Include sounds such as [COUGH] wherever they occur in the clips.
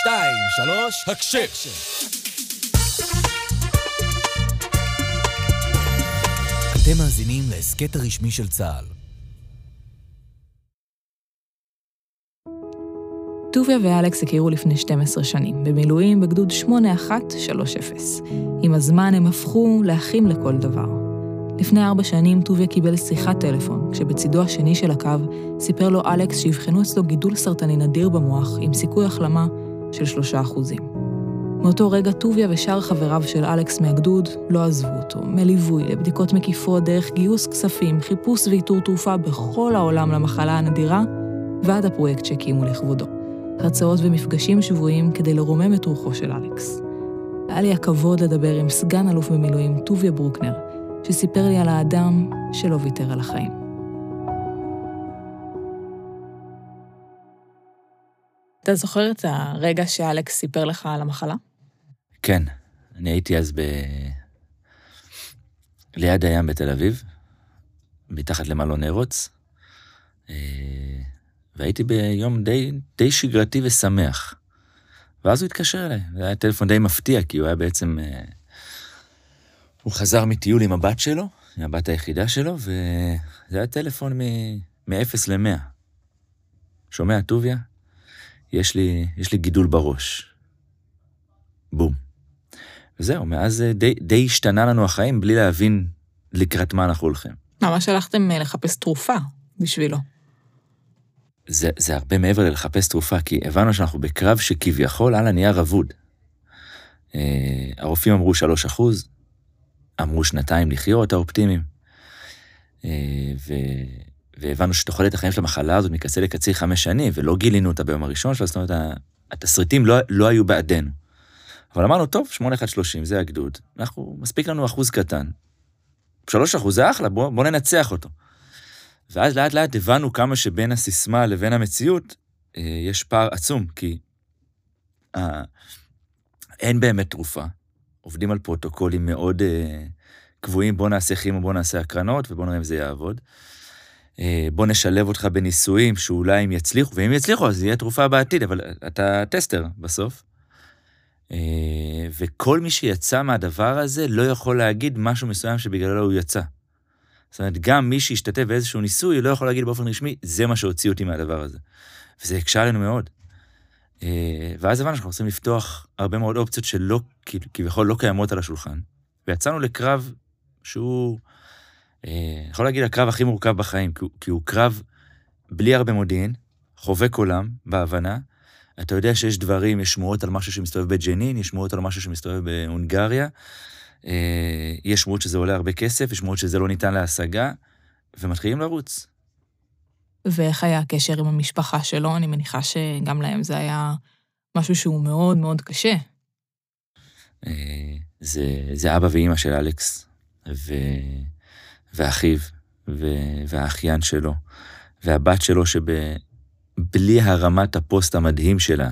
שתיים, שלוש, הקשב. אתם מאזינים להסכת הרשמי של צה"ל. טוביה ואלכס הכירו לפני 12 שנים, במילואים בגדוד 8130. עם הזמן הם הפכו לאחים לכל דבר. לפני ארבע שנים טוביה קיבל שיחת טלפון, כשבצידו השני של הקו סיפר לו אלכס שיבחנו אצלו גידול סרטני נדיר במוח עם סיכוי החלמה של 3%. מאותו רגע טוביה ושאר חבריו של אלכס מהגדוד לא עזבו אותו, מליווי לבדיקות מקיפות דרך גיוס כספים, חיפוש ואיתור תרופה בכל העולם למחלה הנדירה, ועד הפרויקט שהקימו לכבודו. הרצאות ומפגשים שבויים כדי לרומם את רוחו של אלכס. היה לי הכבוד לדבר עם סגן אלוף במילואים טוביה ברוקנר, שסיפר לי על האדם שלא ויתר על החיים. אתה זוכר את הרגע שאלכס סיפר לך על המחלה? כן, אני הייתי אז ב... ליד הים בתל אביב, מתחת למלון ארוץ, אה, והייתי ביום די, די שגרתי ושמח. ואז הוא התקשר אליי, זה היה טלפון די מפתיע, כי הוא היה בעצם... אה, הוא חזר מטיול עם הבת שלו, עם הבת היחידה שלו, וזה היה טלפון מ-0 ל-100. שומע, טוביה? יש לי, יש לי גידול בראש. בום. וזהו, מאז די, די השתנה לנו החיים בלי להבין לקראת מה אנחנו הולכים. ממש הלכתם אה, לחפש תרופה בשבילו. זה, זה הרבה מעבר ללחפש תרופה, כי הבנו שאנחנו בקרב שכביכול על הנייר אבוד. אה, הרופאים אמרו 3 אחוז, אמרו שנתיים לחיות, האופטימיים. אה, ו... והבנו שתוחלת החיים של המחלה הזאת מקצה לקצה חמש שנים, ולא גילינו אותה ביום הראשון שלה, זאת אומרת, התסריטים לא, לא היו בעדנו. אבל אמרנו, טוב, 8130, זה הגדוד, אנחנו, מספיק לנו אחוז קטן. 3 אחוז זה אחלה, בוא, בוא ננצח אותו. ואז לאט לאט הבנו כמה שבין הסיסמה לבין המציאות אה, יש פער עצום, כי אה, אין באמת תרופה. עובדים על פרוטוקולים מאוד אה, קבועים, בוא נעשה כימו, בוא נעשה הקרנות, ובוא נראה אם זה יעבוד. אה, בוא נשלב אותך בניסויים שאולי הם יצליחו, ואם יצליחו אז יהיה תרופה בעתיד, אבל אתה טסטר בסוף. אה, וכל מי שיצא מהדבר הזה לא יכול להגיד משהו מסוים שבגללו הוא יצא. זאת אומרת, גם מי שהשתתף באיזשהו ניסוי לא יכול להגיד באופן רשמי, זה מה שהוציא אותי מהדבר הזה. וזה הקשה עלינו מאוד. אה, ואז הבנו שאנחנו רוצים לפתוח הרבה מאוד אופציות שלא, כביכול לא קיימות על השולחן. ויצאנו לקרב שהוא, אני אה, יכול להגיד, הקרב הכי מורכב בחיים, כי הוא, כי הוא קרב בלי הרבה מודיעין, חובק עולם, בהבנה. אתה יודע שיש דברים, יש שמועות על משהו שמסתובב בג'נין, יש שמועות על משהו שמסתובב בהונגריה, אה, יש שמועות שזה עולה הרבה כסף, יש שמועות שזה לא ניתן להשגה, ומתחילים לרוץ. ואיך היה הקשר עם המשפחה שלו? אני מניחה שגם להם זה היה משהו שהוא מאוד מאוד קשה. אה, זה, זה אבא ואימא של אלכס, ו... ואחיו, ו... והאחיין שלו, והבת שלו שבלי הרמת הפוסט המדהים שלה,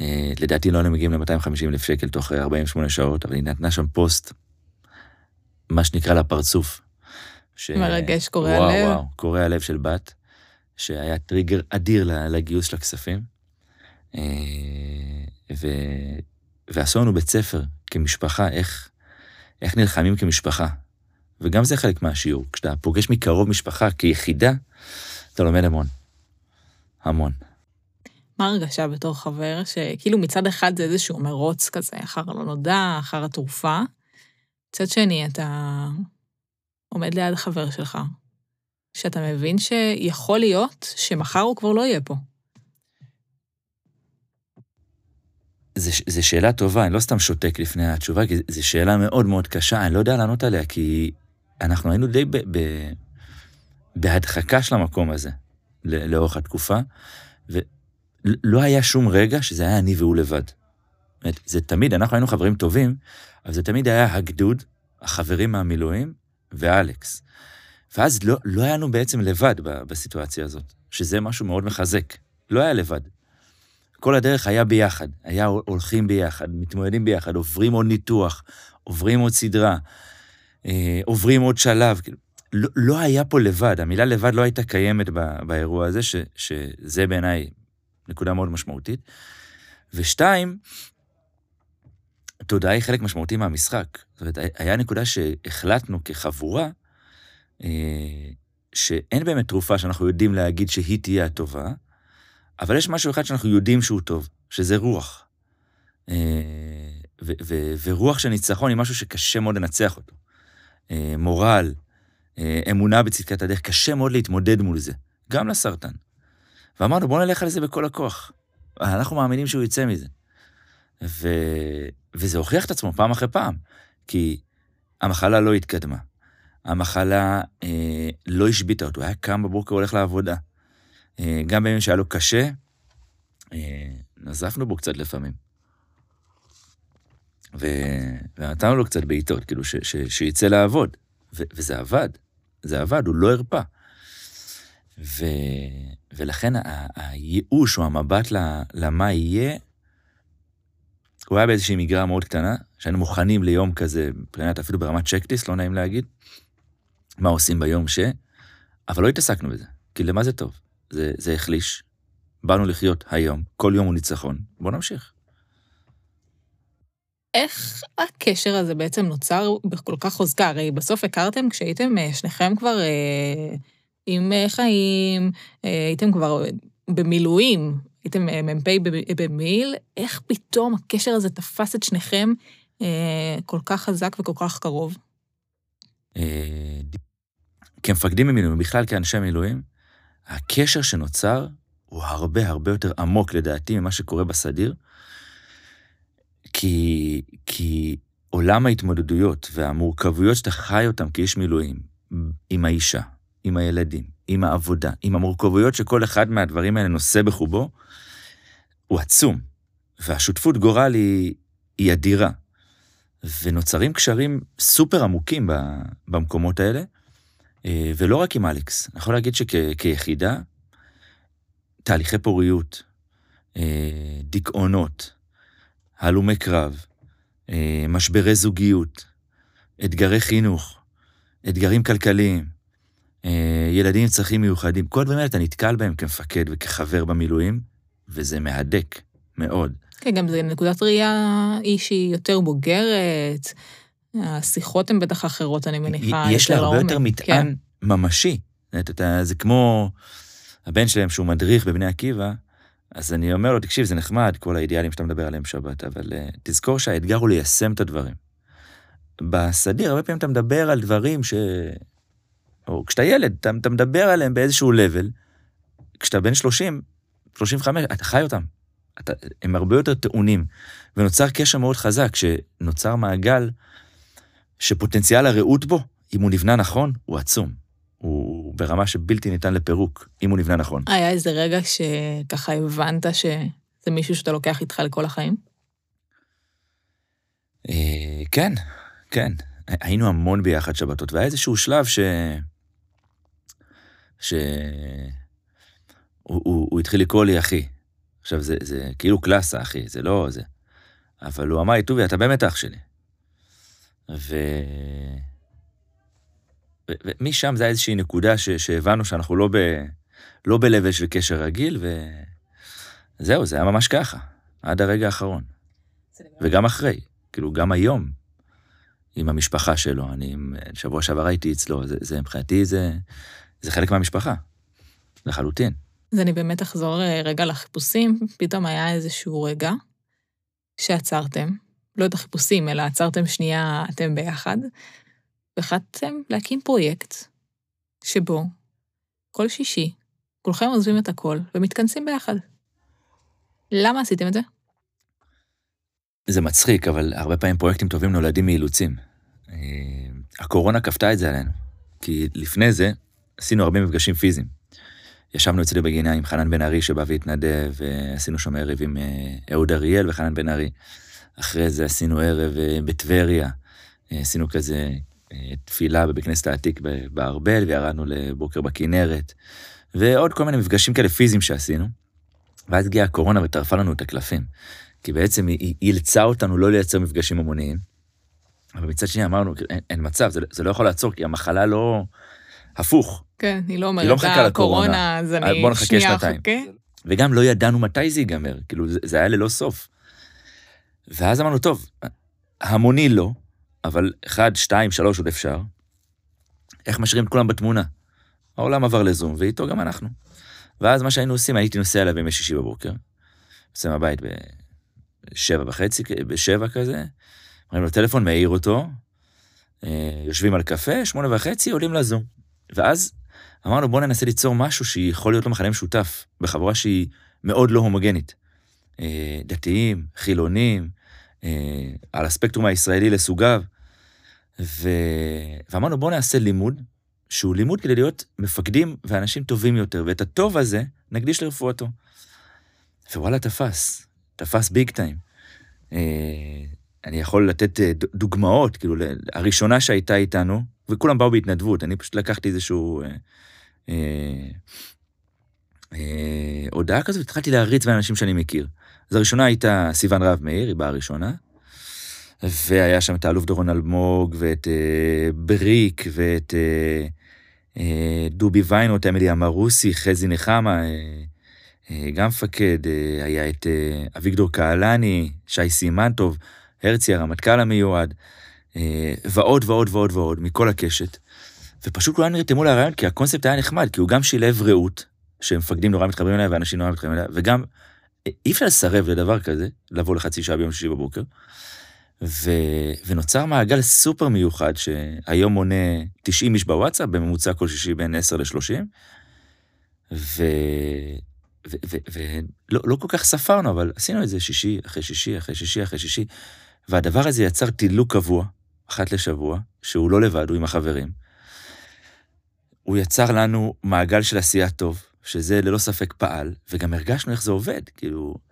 אה, לדעתי לא היינו מגיעים ל-250 אלף שקל תוך 48 שעות, אבל היא נתנה שם פוסט, מה שנקרא לפרצוף. ש... מרגש, קורע וואו, לב. וואו, קורע לב של בת, שהיה טריגר אדיר לגיוס של הכספים. אה, ו... ועשו לנו בית ספר כמשפחה, איך, איך נלחמים כמשפחה. וגם זה חלק מהשיעור. כשאתה פוגש מקרוב משפחה כיחידה, אתה לומד המון. המון. מה הרגשה בתור חבר, שכאילו מצד אחד זה איזשהו מרוץ כזה, אחר הלא נודע, אחר התרופה, מצד שני אתה עומד ליד חבר שלך, שאתה מבין שיכול להיות שמחר הוא כבר לא יהיה פה. זו שאלה טובה, אני לא סתם שותק לפני התשובה, כי זו שאלה מאוד מאוד קשה, אני לא יודע לענות עליה, כי אנחנו היינו די ב, ב, בהדחקה של המקום הזה לאורך התקופה, ולא היה שום רגע שזה היה אני והוא לבד. זאת זה תמיד, אנחנו היינו חברים טובים, אבל זה תמיד היה הגדוד, החברים מהמילואים ואלכס. ואז לא, לא היה לנו בעצם לבד בסיטואציה הזאת, שזה משהו מאוד מחזק. לא היה לבד. כל הדרך היה ביחד, היה הולכים ביחד, מתמודדים ביחד, עוברים עוד ניתוח, עוברים עוד סדרה, אה, עוברים עוד שלב. כאילו, לא, לא היה פה לבד, המילה לבד לא הייתה קיימת בא, באירוע הזה, ש, שזה בעיניי נקודה מאוד משמעותית. ושתיים, תודעה היא חלק משמעותי מהמשחק. זאת אומרת, היה נקודה שהחלטנו כחבורה, אה, שאין באמת תרופה שאנחנו יודעים להגיד שהיא תהיה הטובה, אבל יש משהו אחד שאנחנו יודעים שהוא טוב, שזה רוח. אה, ורוח של ניצחון היא משהו שקשה מאוד לנצח אותו. אה, מורל, אמונה בצדקת הדרך, קשה מאוד להתמודד מול זה, גם לסרטן. ואמרנו, בואו נלך על זה בכל הכוח. אנחנו מאמינים שהוא יצא מזה. ו... וזה הוכיח את עצמו פעם אחרי פעם, כי המחלה לא התקדמה. המחלה אה, לא השביתה אותו, היה קם בבוקר, הולך לעבודה. אה, גם בימים שהיה לו קשה, אה, נזפנו בו קצת לפעמים. ונתנו לו קצת בעיטות, כאילו, ש... ש... שיצא לעבוד. ו... וזה עבד, זה עבד, הוא לא הרפא. ו... ולכן הייאוש או המבט למה יהיה, הוא היה באיזושהי מגרה מאוד קטנה, שהיינו מוכנים ליום כזה, מבחינת אפילו ברמת צ'קליסט, לא נעים להגיד, מה עושים ביום ש... אבל לא התעסקנו בזה, כי למה זה טוב? זה, זה החליש. באנו לחיות היום, כל יום הוא ניצחון, בואו נמשיך. איך הקשר הזה בעצם נוצר בכל כך חוזקה? הרי בסוף הכרתם כשהייתם אה, שניכם כבר אה, עם אה, חיים, אה, הייתם כבר במילואים, הייתם אה, מ"פ במיל, איך פתאום הקשר הזה תפס את שניכם אה, כל כך חזק וכל כך קרוב? כמפקדים במילואים, בכלל כאנשי מילואים, הקשר שנוצר הוא הרבה הרבה יותר עמוק לדעתי ממה שקורה בסדיר, כי, כי עולם ההתמודדויות והמורכבויות שאתה חי אותם כאיש מילואים, עם האישה, עם הילדים, עם העבודה, עם המורכבויות שכל אחד מהדברים האלה נושא בחובו, הוא עצום. והשותפות גורל היא, היא אדירה. ונוצרים קשרים סופר עמוקים במקומות האלה, אה, ולא רק עם אלכס. אני יכול להגיד שכיחידה, תהליכי פוריות, אה, דיכאונות, הלומי קרב, אה, משברי זוגיות, אתגרי חינוך, אתגרים כלכליים, ילדים עם צרכים מיוחדים, כל הדברים האלה אתה נתקל בהם כמפקד וכחבר במילואים, וזה מהדק מאוד. כן, גם זה נקודת ראייה שהיא יותר בוגרת, השיחות הן בטח אחרות, אני מניחה. יש לה הרבה יותר מטען כן. ממשי. זה, זה כמו הבן שלהם שהוא מדריך בבני עקיבא, אז אני אומר לו, תקשיב, זה נחמד, כל האידיאלים שאתה מדבר עליהם שבת, אבל uh, תזכור שהאתגר הוא ליישם את הדברים. בסדיר, הרבה פעמים אתה מדבר על דברים ש... או כשאתה ילד, אתה, אתה מדבר עליהם באיזשהו level, כשאתה בן 30, 35, אתה חי אותם. אתה, הם הרבה יותר טעונים, ונוצר קשר מאוד חזק, שנוצר מעגל שפוטנציאל הרעות בו, אם הוא נבנה נכון, הוא עצום. הוא ברמה שבלתי ניתן לפירוק, אם הוא נבנה נכון. היה איזה רגע שככה הבנת שזה מישהו שאתה לוקח איתך לכל החיים? אה, כן, כן. היינו המון ביחד שבתות, והיה איזשהו שלב ש... ש... הוא, הוא, הוא התחיל לקרוא לי אחי. עכשיו, זה, זה כאילו קלאסה, אחי, זה לא זה. אבל הוא אמר לי, טובי, אתה באמת אח שלי. ו... ומשם זה היה איזושהי נקודה ש... שהבנו שאנחנו לא, ב... לא ב של קשר רגיל, וזהו, זה היה ממש ככה, עד הרגע האחרון. וגם אחרי, כאילו, גם היום, עם המשפחה שלו, אני שבוע שעבר הייתי אצלו, זה, זה מבחינתי, זה, זה חלק מהמשפחה, לחלוטין. אז אני באמת אחזור אה, רגע לחיפושים, פתאום היה איזשהו רגע שעצרתם, לא את החיפושים, אלא עצרתם שנייה אתם ביחד, והחלטתם להקים פרויקט שבו כל שישי כולכם עוזבים את הכל ומתכנסים ביחד. למה עשיתם את זה? זה מצחיק, אבל הרבה פעמים פרויקטים טובים נולדים מאילוצים. אה, הקורונה כפתה את זה עלינו, כי לפני זה עשינו הרבה מפגשים פיזיים. ישבנו אצלי בגינה עם חנן בן ארי שבא והתנדב, ועשינו שם ערב עם אה, אהוד אריאל וחנן בן ארי. אחרי זה עשינו ערב אה, בטבריה, עשינו כזה תפילה בבית כנסת העתיק בארבל, וירדנו לבוקר בכנרת, ועוד כל מיני מפגשים כאלה פיזיים שעשינו. ואז הגיעה הקורונה וטרפה לנו את הקלפים. כי בעצם היא אילצה אותנו לא לייצר מפגשים המוניים. אבל מצד שני אמרנו, אין, אין מצב, זה, זה לא יכול לעצור, כי המחלה לא... הפוך. כן, היא לא אומרת, היא לא מחכה לקורונה, אז אני בוא נחכה שנתיים. וגם לא ידענו מתי זה ייגמר, כאילו, זה, זה היה ללא סוף. ואז אמרנו, טוב, המוני לא, אבל אחד, שתיים, שלוש עוד אפשר. איך משאירים את כולם בתמונה? העולם עבר לזום, ואיתו גם אנחנו. ואז מה שהיינו עושים, הייתי נוסע אליו בימי שישי בבוקר, יוצא מהבית בשבע וחצי, בשבע כזה, מראים לו טלפון, מעיר אותו, אה, יושבים על קפה, שמונה וחצי, עולים לזום. ואז אמרנו, בואו ננסה ליצור משהו שיכול להיות לו מכנה משותף, בחבורה שהיא מאוד לא הומוגנית. אה, דתיים, חילונים, אה, על הספקטרום הישראלי לסוגיו. ו... ואמרנו, בואו נעשה לימוד, שהוא לימוד כדי להיות מפקדים ואנשים טובים יותר, ואת הטוב הזה נקדיש לרפואתו. ווואלה, תפס, תפס ביג טיים. אני יכול לתת דוגמאות, כאילו, הראשונה שהייתה איתנו, וכולם באו בהתנדבות, אני פשוט לקחתי איזשהו... אה, אה, אה, הודעה כזאת, והתחלתי להריץ באנשים שאני מכיר. אז הראשונה הייתה סיוון רהב מאיר, היא באה הראשונה, והיה שם את האלוף דורון אלמוג, ואת אה, בריק, ואת אה, אה, דובי ויינות, אמילי אמרוסי, חזי נחמה, אה, אה, גם מפקד, אה, היה את אה, אביגדור קהלני, שי סימנטוב, הרצי הרמטכ"ל המיועד, אה, ועוד ועוד ועוד ועוד, מכל הקשת. ופשוט כולם נרתמו לרעיון, כי הקונספט היה נחמד, כי הוא גם שילב רעות, שמפקדים נורא מתחברים אליה ואנשים נורא מתחברים אליה, וגם אי אפשר לסרב לדבר כזה, לבוא לחצי שעה ביום שישי בבוקר. ו... ונוצר מעגל סופר מיוחד, שהיום מונה 90 איש בוואטסאפ, בממוצע כל שישי בין 10 ל-30, ו... ולא לא כל כך ספרנו, אבל עשינו את זה שישי אחרי שישי אחרי שישי אחרי שישי, והדבר הזה יצר תדלוק קבוע, אחת לשבוע, שהוא לא לבד, הוא עם החברים. הוא יצר לנו מעגל של עשייה טוב, שזה ללא ספק פעל, וגם הרגשנו איך זה עובד, כאילו...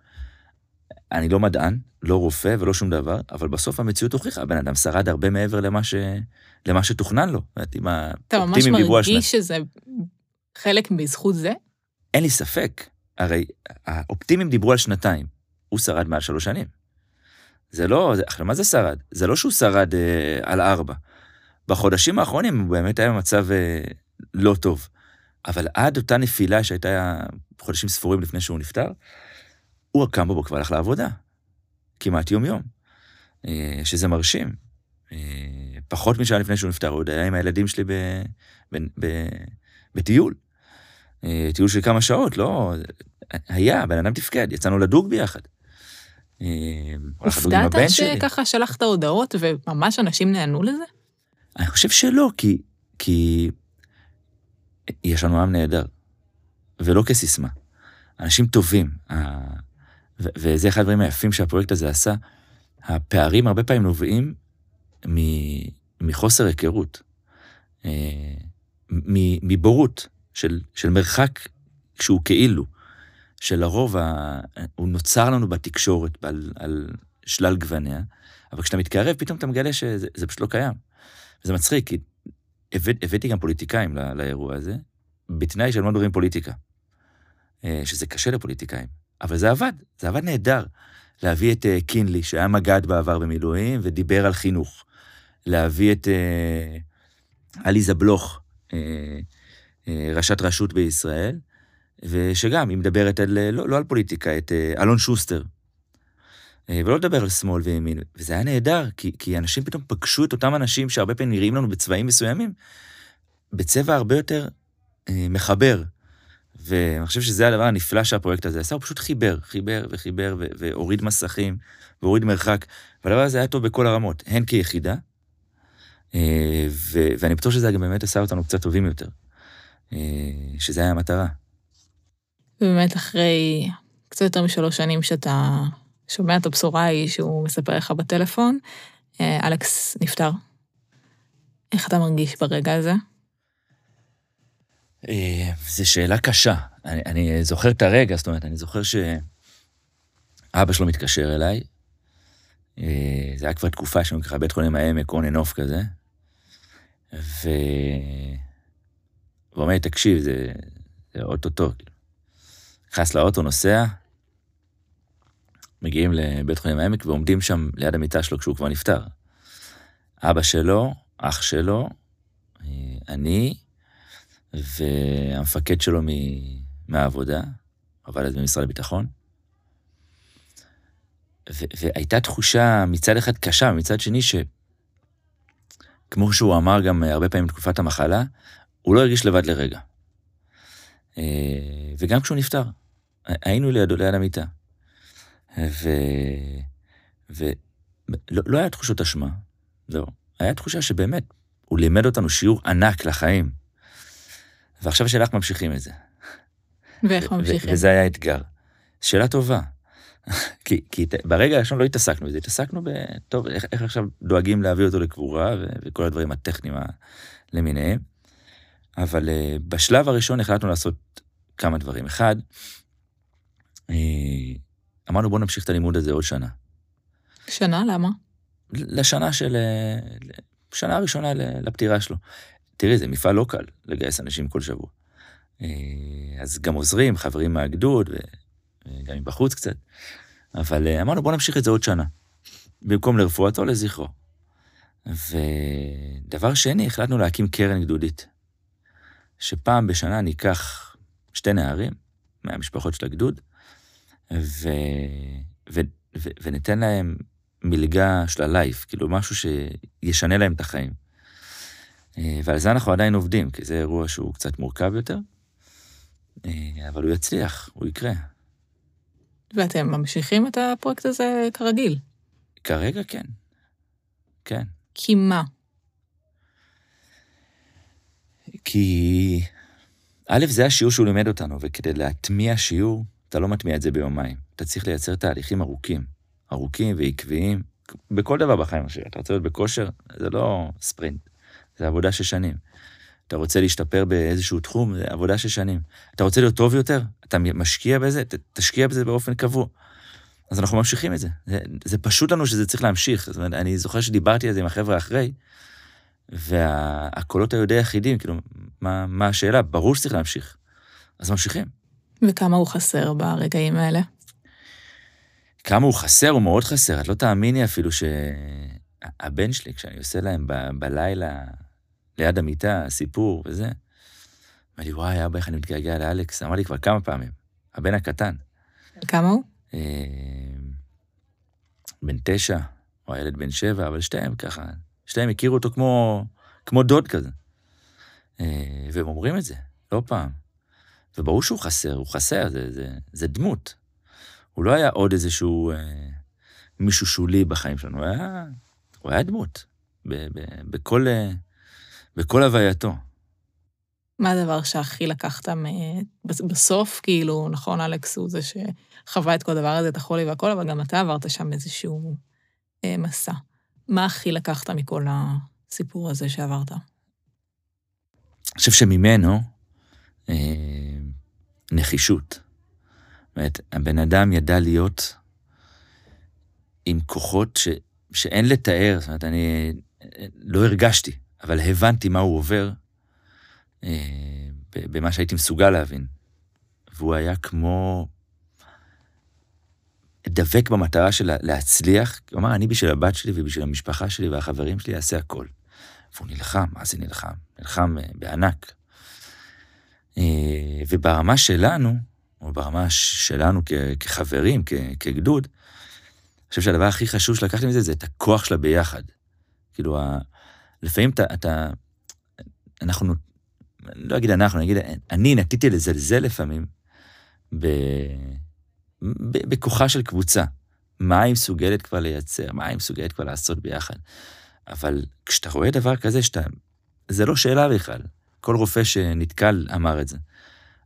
אני לא מדען, לא רופא ולא שום דבר, אבל בסוף המציאות הוכיחה, הבן אדם שרד הרבה מעבר למה, ש... למה שתוכנן לו. אתה ממש מרגיש שזה חלק בזכות זה? אין לי ספק. הרי האופטימים דיברו על שנתיים, הוא שרד מעל שלוש שנים. זה לא, אחרי מה זה שרד? זה לא שהוא שרד אה, על ארבע. בחודשים האחרונים הוא באמת היה במצב אה, לא טוב. אבל עד אותה נפילה שהייתה חודשים ספורים לפני שהוא נפטר, הוא קם בבוקר והלך לעבודה. כמעט יום-יום. אה, שזה מרשים. אה, פחות משעה לפני שהוא נפטר, הוא עוד היה עם הילדים שלי ב, ב, ב, בטיול. אה, טיול של כמה שעות, לא... היה, בן אדם תפקד, יצאנו לדוג ביחד. הופתעת שככה שלחת הודעות וממש אנשים נענו לזה? אני חושב שלא, כי, כי יש לנו עם נהדר, ולא כסיסמה. אנשים טובים, וזה אחד הדברים היפים שהפרויקט הזה עשה. הפערים הרבה פעמים נובעים מחוסר היכרות, אה, מבורות של, של מרחק שהוא כאילו. שלרוב ה... הוא נוצר לנו בתקשורת על, על שלל גווניה, אבל כשאתה מתקרב, פתאום אתה מגלה שזה פשוט לא קיים. וזה מצחיק, כי הבא, הבאתי גם פוליטיקאים לא, לאירוע הזה, בתנאי שהם לא מדברים פוליטיקה. אה, שזה קשה לפוליטיקאים. אבל זה עבד, זה עבד נהדר. להביא את uh, קינלי, שהיה מג"ד בעבר במילואים, ודיבר על חינוך. להביא את uh, עליזה בלוך, uh, ראשת רשות בישראל, ושגם, היא מדברת על, לא, לא על פוליטיקה, את אלון שוסטר. ולא לדבר על שמאל וימין. וזה היה נהדר, כי, כי אנשים פתאום פגשו את אותם אנשים שהרבה פעמים נראים לנו בצבעים מסוימים, בצבע הרבה יותר מחבר. ואני חושב שזה הדבר הנפלא שהפרויקט הזה עשה, הוא פשוט חיבר, חיבר וחיבר והוריד מסכים, והוריד מרחק, והדבר הזה היה טוב בכל הרמות, הן כיחידה, ואני בטוח שזה גם באמת עשה אותנו קצת טובים יותר, שזה היה המטרה. ובאמת אחרי קצת יותר משלוש שנים שאתה שומע את הבשורה ההיא שהוא מספר לך בטלפון, אה, אלכס נפטר. איך אתה מרגיש ברגע הזה? אה, זו שאלה קשה. אני, אני זוכר את הרגע, זאת אומרת, אני זוכר שאבא שלו מתקשר אליי. אה, זה היה כבר תקופה שהוא ככה בית חולים העמק, און אנ אוף כזה. ו... הוא אומר לי, תקשיב, זה, זה אוטוטו. נכנס לאוטו, נוסע, מגיעים לבית חולים העמק ועומדים שם ליד המיטה שלו כשהוא כבר נפטר. אבא שלו, אח שלו, אני, והמפקד שלו מהעבודה, עבד אז במשרד הביטחון. ו- והייתה תחושה מצד אחד קשה, מצד שני שכמו שהוא אמר גם הרבה פעמים בתקופת המחלה, הוא לא הרגיש לבד לרגע. אה, וגם כשהוא נפטר, היינו לידו, ליד המיטה. ו... ולא לא היה תחושות אשמה, לא. היה תחושה שבאמת, הוא לימד אותנו שיעור ענק לחיים. ועכשיו השאלה איך ממשיכים את זה. ואיך ממשיכים? וזה היה אתגר. שאלה טובה. [LAUGHS] כי, כי ברגע הראשון לא התעסקנו בזה, התעסקנו ב... טוב, איך, איך עכשיו דואגים להביא אותו לקבורה ו, וכל הדברים הטכניים למיניהם. אבל uh, בשלב הראשון החלטנו לעשות כמה דברים. אחד, uh, אמרנו בואו נמשיך את הלימוד הזה עוד שנה. שנה? למה? לשנה של... אה, שנה הראשונה לפטירה שלו. תראי, זה מפעל לא קל לגייס אנשים כל שבוע. אה, אז גם עוזרים, חברים מהגדוד, וגם מבחוץ קצת. אבל אה, אמרנו, בוא נמשיך את זה עוד שנה. במקום לרפואתו, לזכרו. ודבר שני, החלטנו להקים קרן גדודית. שפעם בשנה ניקח שתי נערים מהמשפחות של הגדוד, ו... ו... ו... וניתן להם מלגה של הלייף, כאילו משהו שישנה להם את החיים. אה, ועל זה אנחנו עדיין עובדים, כי זה אירוע שהוא קצת מורכב יותר, אה, אבל הוא יצליח, הוא יקרה. ואתם ממשיכים את הפרויקט הזה כרגיל? כרגע כן. כן. כי מה? כי א', זה השיעור שהוא לימד אותנו, וכדי להטמיע שיעור, אתה לא מטמיע את זה ביומיים. אתה צריך לייצר תהליכים ארוכים. ארוכים ועקביים, בכל דבר בחיים שלי. אתה רוצה להיות בכושר, זה לא ספרינט, זה עבודה של שנים. אתה רוצה להשתפר באיזשהו תחום, זה עבודה של שנים. אתה רוצה להיות טוב יותר, אתה משקיע בזה, תשקיע בזה באופן קבוע. אז אנחנו ממשיכים את זה. זה, זה פשוט לנו שזה צריך להמשיך. זאת אומרת, אני זוכר שדיברתי על זה עם החבר'ה אחרי, והקולות היו די יחידים, כאילו, מה, מה השאלה? ברור שצריך להמשיך. אז ממשיכים. וכמה הוא חסר ברגעים האלה? כמה הוא חסר, הוא מאוד חסר. את לא תאמיני אפילו שהבן שלי, כשאני עושה להם ב... בלילה, ליד המיטה, סיפור וזה, אמר לי, וואי, אבא, איך אני מתגעגע לאלכס. אמר לי כבר כמה פעמים, הבן הקטן. כמה הוא? אה, בן תשע, או הילד בן שבע, אבל שתיהם ככה, שתיהם הכירו אותו כמו, כמו דוד כזה. אה, והם אומרים את זה, לא פעם. וברור שהוא חסר, הוא חסר, זה, זה, זה דמות. הוא לא היה עוד איזשהו אה, מישהו שולי בחיים שלנו, הוא היה, הוא היה דמות, ב, ב, בכל, אה, בכל הווייתו. מה הדבר שהכי לקחת מ... בסוף, כאילו, נכון, אלכס הוא זה שחווה את כל הדבר הזה, את החולי והכל, אבל גם אתה עברת שם איזשהו אה, מסע. מה הכי לקחת מכל הסיפור הזה שעברת? אני חושב שממנו, אה, נחישות. אומרת, הבן אדם ידע להיות עם כוחות ש, שאין לתאר, זאת אומרת, אני לא הרגשתי, אבל הבנתי מה הוא עובר אה, במה שהייתי מסוגל להבין. והוא היה כמו דבק במטרה של להצליח, הוא אמר, אני בשביל הבת שלי ובשביל המשפחה שלי והחברים שלי אעשה הכל. והוא נלחם, מה זה נלחם? נלחם אה, בענק. אה, וברמה שלנו, או ברמה שלנו כחברים, כגדוד, אני חושב שהדבר הכי חשוב שלקחתי מזה זה את הכוח שלה ביחד. כאילו. לפעמים אתה, אתה, אנחנו, לא אגיד אנחנו, אני אגיד, אני נטיתי לזלזל לפעמים ב, ב, בכוחה של קבוצה. מה היא מסוגלת כבר לייצר, מה היא מסוגלת כבר לעשות ביחד. אבל כשאתה רואה דבר כזה, שאתה, זה לא שאלה בכלל. כל רופא שנתקל אמר את זה.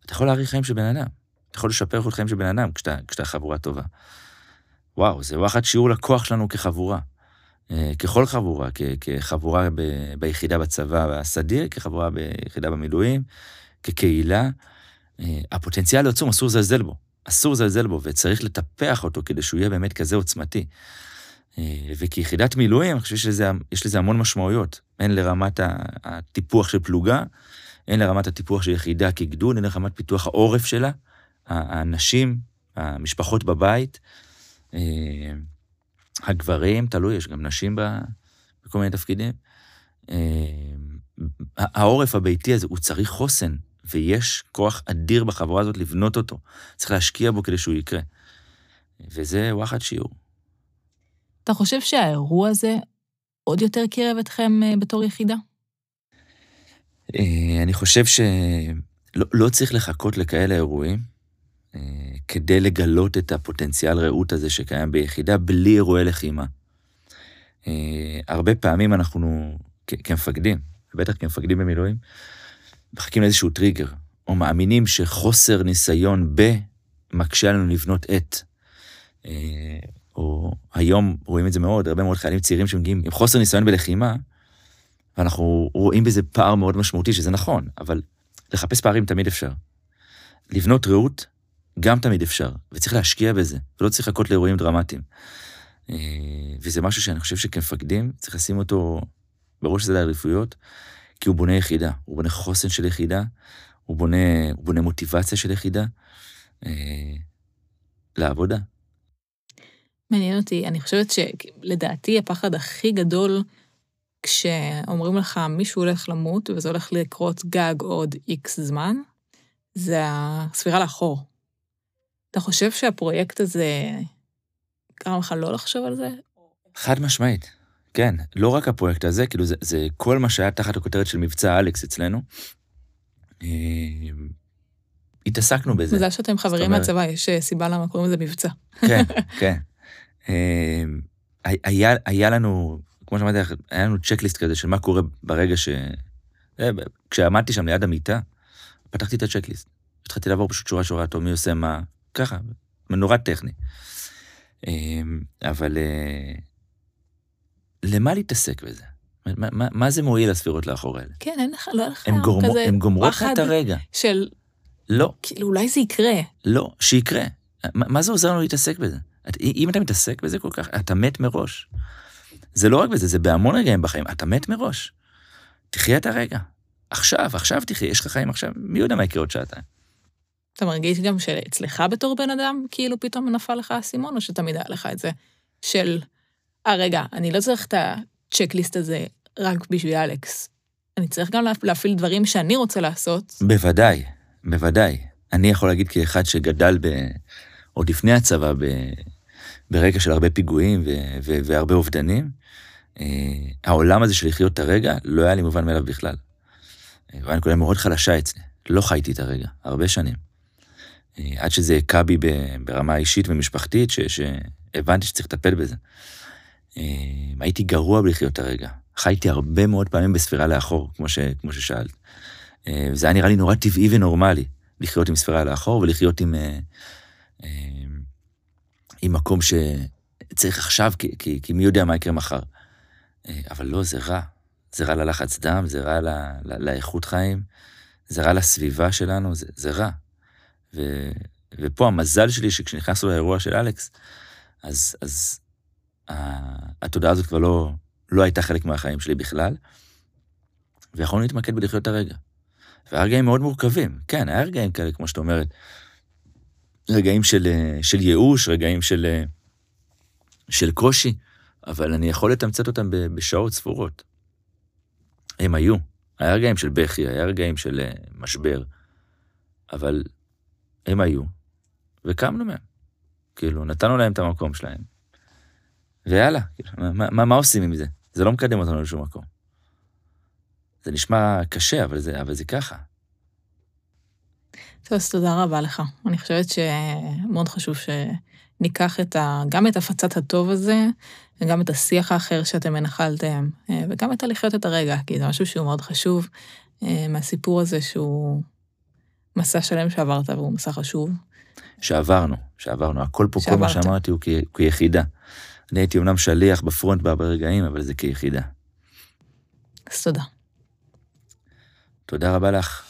אתה יכול להאריך חיים של בן אדם. אתה יכול לשפר איכות חיים של בן אדם כשאתה, כשאתה חבורה טובה. וואו, זה וואחד שיעור לקוח שלנו כחבורה. אה, ככל חבורה, כ, כחבורה ב, ביחידה בצבא הסדיר, כחבורה ביחידה במילואים, כקהילה. אה, הפוטנציאל עצום, אסור לזלזל בו. אסור לזלזל בו, וצריך לטפח אותו כדי שהוא יהיה באמת כזה עוצמתי. אה, וכיחידת מילואים, אני חושב שיש לזה המון משמעויות. הן לרמת הטיפוח של פלוגה, הן לרמת הטיפוח של יחידה כגדוד, הן לרמת פיתוח העורף שלה. הנשים, המשפחות בבית, הגברים, תלוי, יש גם נשים בכל מיני תפקידים. אה, העורף הביתי הזה, הוא צריך חוסן, ויש כוח אדיר בחבורה הזאת לבנות אותו. צריך להשקיע בו כדי שהוא יקרה. וזה וואחד שיעור. אתה חושב שהאירוע הזה עוד יותר קירב אתכם אה, בתור יחידה? אה, אני חושב שלא לא צריך לחכות לכאלה אירועים כדי לגלות את הפוטנציאל רעות הזה שקיים ביחידה בלי אירועי לחימה. הרבה פעמים אנחנו, כמפקדים, בטח כמפקדים במילואים, מחכים לאיזשהו טריגר, או מאמינים שחוסר ניסיון ב מקשה עלינו לבנות את. או היום רואים את זה מאוד, הרבה מאוד חיילים צעירים שמגיעים עם חוסר ניסיון בלחימה, ואנחנו רואים בזה פער מאוד משמעותי, שזה נכון, אבל לחפש פערים תמיד אפשר. לבנות רעות, גם תמיד אפשר, וצריך להשקיע בזה, ולא צריך לחכות לאירועים דרמטיים. אה, וזה משהו שאני חושב שכמפקדים צריך לשים אותו בראש סדר העדיפויות, כי הוא בונה יחידה, הוא בונה חוסן של יחידה, הוא בונה, הוא בונה מוטיבציה של יחידה אה, לעבודה. מעניין אותי, אני חושבת שלדעתי הפחד הכי גדול כשאומרים לך מישהו הולך למות וזה הולך לקרות גג עוד איקס זמן, זה הספירה לאחור. אתה חושב שהפרויקט הזה גרם לך לא לחשוב על זה? חד משמעית, כן. לא רק הפרויקט הזה, כאילו זה, זה כל מה שהיה תחת הכותרת של מבצע אלכס אצלנו. אה, התעסקנו בזה. מזל שאתם חברים מהצבא, יש סיבה למה קוראים לזה מבצע. כן, [LAUGHS] כן. אמ, היה, היה לנו, כמו שאמרתי לך, היה לנו צ'קליסט כזה של מה קורה ברגע ש... אה, כשעמדתי שם ליד המיטה, פתחתי את הצ'קליסט. התחלתי לעבור פשוט שורה שורה, טוב, מי עושה מה, ככה, נורא טכני. אמ, אבל אה, למה להתעסק בזה? מה, מה, מה זה מועיל הספירות לאחור האלה? כן, אין לך, לא אין לך כזה הן גומרות לך את הרגע. של... לא. כאילו, אולי זה יקרה. לא, שיקרה. מה, מה זה עוזר לנו להתעסק בזה? אם אתה מתעסק בזה כל כך, אתה מת מראש. זה לא רק בזה, זה בהמון רגעים בחיים, אתה מת מראש. תחיה את הרגע. עכשיו, עכשיו תחיה, יש לך חיים עכשיו, מי יודע מה יקרה עוד שעתיים. אתה מרגיש גם שאצלך בתור בן אדם, כאילו פתאום נפל לך האסימון, או שתמיד היה לך את זה של, אה, רגע, אני לא צריך את הצ'קליסט הזה רק בשביל אלכס. אני צריך גם להפעיל דברים שאני רוצה לעשות. בוודאי, בוודאי. אני יכול להגיד כאחד שגדל ב... עוד לפני הצבא, ב... ברקע של הרבה פיגועים ו... ו... והרבה אובדנים, אה, העולם הזה של לחיות את הרגע לא היה לי מובן מאליו בכלל. אה, והיה נקודה מאוד חלשה אצלי, לא חייתי את הרגע, הרבה שנים. אה, עד שזה הכה בי ברמה אישית ומשפחתית. שהבנתי שצריך לטפל בזה. הייתי גרוע בלחיות הרגע. חייתי הרבה מאוד פעמים בספירה לאחור, כמו, ש... כמו ששאלת. וזה היה נראה לי נורא טבעי ונורמלי, לחיות עם ספירה לאחור ולחיות עם, עם מקום שצריך עכשיו, כי, כי, כי מי יודע מה יקרה מחר. אה, אבל לא, זה רע. זה רע ללחץ דם, זה רע ל, ל, לאיכות חיים, זה רע לסביבה שלנו, זה, זה רע. ו, ופה המזל שלי שכשנכנסנו לאירוע של אלכס, אז, אז התודעה הזאת כבר לא, לא הייתה חלק מהחיים שלי בכלל, ויכולנו להתמקד בלחיות הרגע. והיה רגעים מאוד מורכבים, כן, היה רגעים כאלה, כמו שאת אומרת, רגעים של, אה, של ייאוש, רגעים של, אה, של קושי, אבל אני יכול לתמצת אותם בשעות ספורות. הם היו. היה רגעים של בכי, היה רגעים של אה, משבר, אבל הם היו, וקמנו מהם. כאילו, נתנו להם את המקום שלהם, ויאללה, כאילו, מה, מה, מה עושים עם זה? זה לא מקדם אותנו לשום מקום. זה נשמע קשה, אבל זה, אבל זה ככה. טוב, אז תודה רבה לך. אני חושבת שמאוד חשוב שניקח את ה... גם את הפצת הטוב הזה, וגם את השיח האחר שאתם הנחלתם, אה, וגם את הלחיות את הרגע, כי זה משהו שהוא מאוד חשוב אה, מהסיפור הזה שהוא מסע שלם שעברת והוא מסע חשוב. שעברנו, שעברנו. הכל פה, שעברת. כל מה שאמרתי הוא כיחידה. אני הייתי אומנם שליח בפרונט בהרבה רגעים, אבל זה כיחידה. אז תודה. תודה רבה לך.